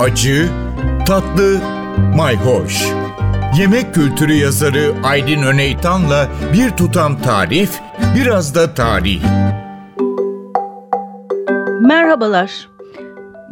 acı, tatlı, mayhoş. Yemek kültürü yazarı Aydın Öneytan'la bir tutam tarif, biraz da tarih. Merhabalar.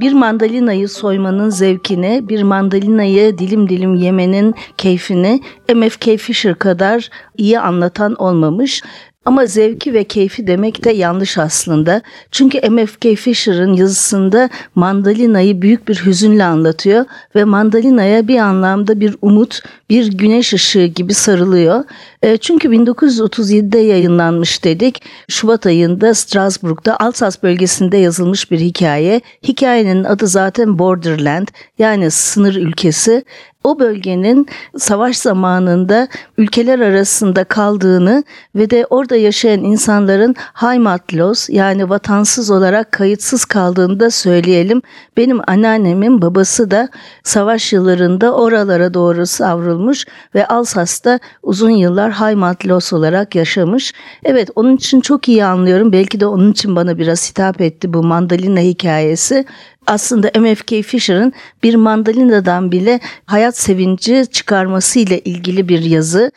Bir mandalinayı soymanın zevkini, bir mandalinayı dilim dilim yemenin keyfini MFK Fisher kadar iyi anlatan olmamış. Ama zevki ve keyfi demek de yanlış aslında. Çünkü M.F.K. Fisher'ın yazısında mandalinayı büyük bir hüzünle anlatıyor ve mandalinaya bir anlamda bir umut, bir güneş ışığı gibi sarılıyor. E, çünkü 1937'de yayınlanmış dedik. Şubat ayında Strasbourg'da Alsas bölgesinde yazılmış bir hikaye. Hikayenin adı zaten Borderland yani sınır ülkesi o bölgenin savaş zamanında ülkeler arasında kaldığını ve de orada yaşayan insanların Heimatlos yani vatansız olarak kayıtsız kaldığını da söyleyelim. Benim anneannemin babası da savaş yıllarında oralara doğru savrulmuş ve Alsas'ta uzun yıllar Heimatlos olarak yaşamış. Evet onun için çok iyi anlıyorum. Belki de onun için bana biraz hitap etti bu mandalina hikayesi aslında MFK Fisher'ın bir mandalinadan bile hayat sevinci çıkarması ile ilgili bir yazı.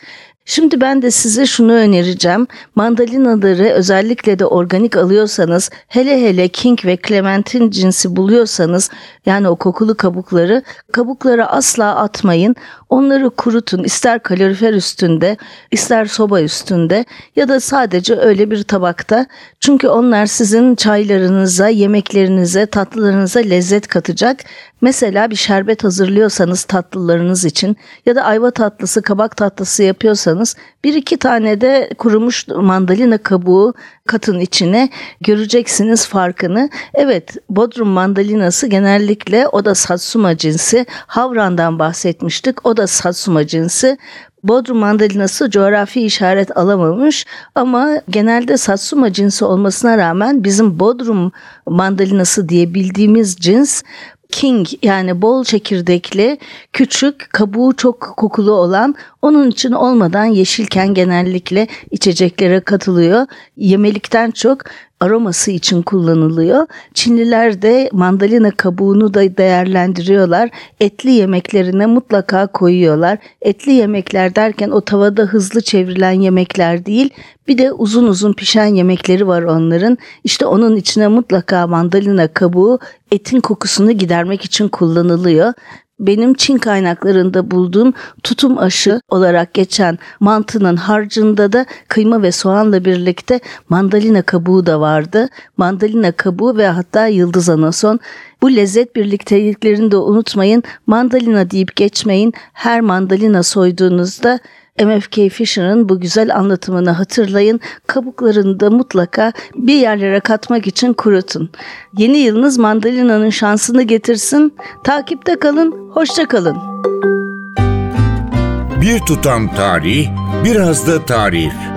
Şimdi ben de size şunu önereceğim. Mandalinaları özellikle de organik alıyorsanız, hele hele King ve Clementine cinsi buluyorsanız, yani o kokulu kabukları, kabukları asla atmayın. Onları kurutun ister kalorifer üstünde, ister soba üstünde ya da sadece öyle bir tabakta. Çünkü onlar sizin çaylarınıza, yemeklerinize, tatlılarınıza lezzet katacak. Mesela bir şerbet hazırlıyorsanız tatlılarınız için ya da ayva tatlısı, kabak tatlısı yapıyorsanız bir iki tane de kurumuş mandalina kabuğu katın içine göreceksiniz farkını. Evet Bodrum mandalinası genellikle o da satsuma cinsi. Havran'dan bahsetmiştik. O da satsuma cinsi. Bodrum mandalinası coğrafi işaret alamamış ama genelde satsuma cinsi olmasına rağmen bizim Bodrum mandalinası diye bildiğimiz cins king yani bol çekirdekli, küçük, kabuğu çok kokulu olan onun için olmadan yeşilken genellikle içeceklere katılıyor. Yemelikten çok aroması için kullanılıyor. Çinliler de mandalina kabuğunu da değerlendiriyorlar. Etli yemeklerine mutlaka koyuyorlar. Etli yemekler derken o tavada hızlı çevrilen yemekler değil, bir de uzun uzun pişen yemekleri var onların. İşte onun içine mutlaka mandalina kabuğu etin kokusunu gidermek için kullanılıyor benim Çin kaynaklarında bulduğum tutum aşı olarak geçen mantının harcında da kıyma ve soğanla birlikte mandalina kabuğu da vardı. Mandalina kabuğu ve hatta yıldız anason. Bu lezzet birlikteliklerini de unutmayın. Mandalina deyip geçmeyin. Her mandalina soyduğunuzda MFK Fisher'ın bu güzel anlatımını hatırlayın. Kabuklarını da mutlaka bir yerlere katmak için kurutun. Yeni yılınız mandalina'nın şansını getirsin. Takipte kalın, hoşça kalın. Bir tutam tarih, biraz da tarif.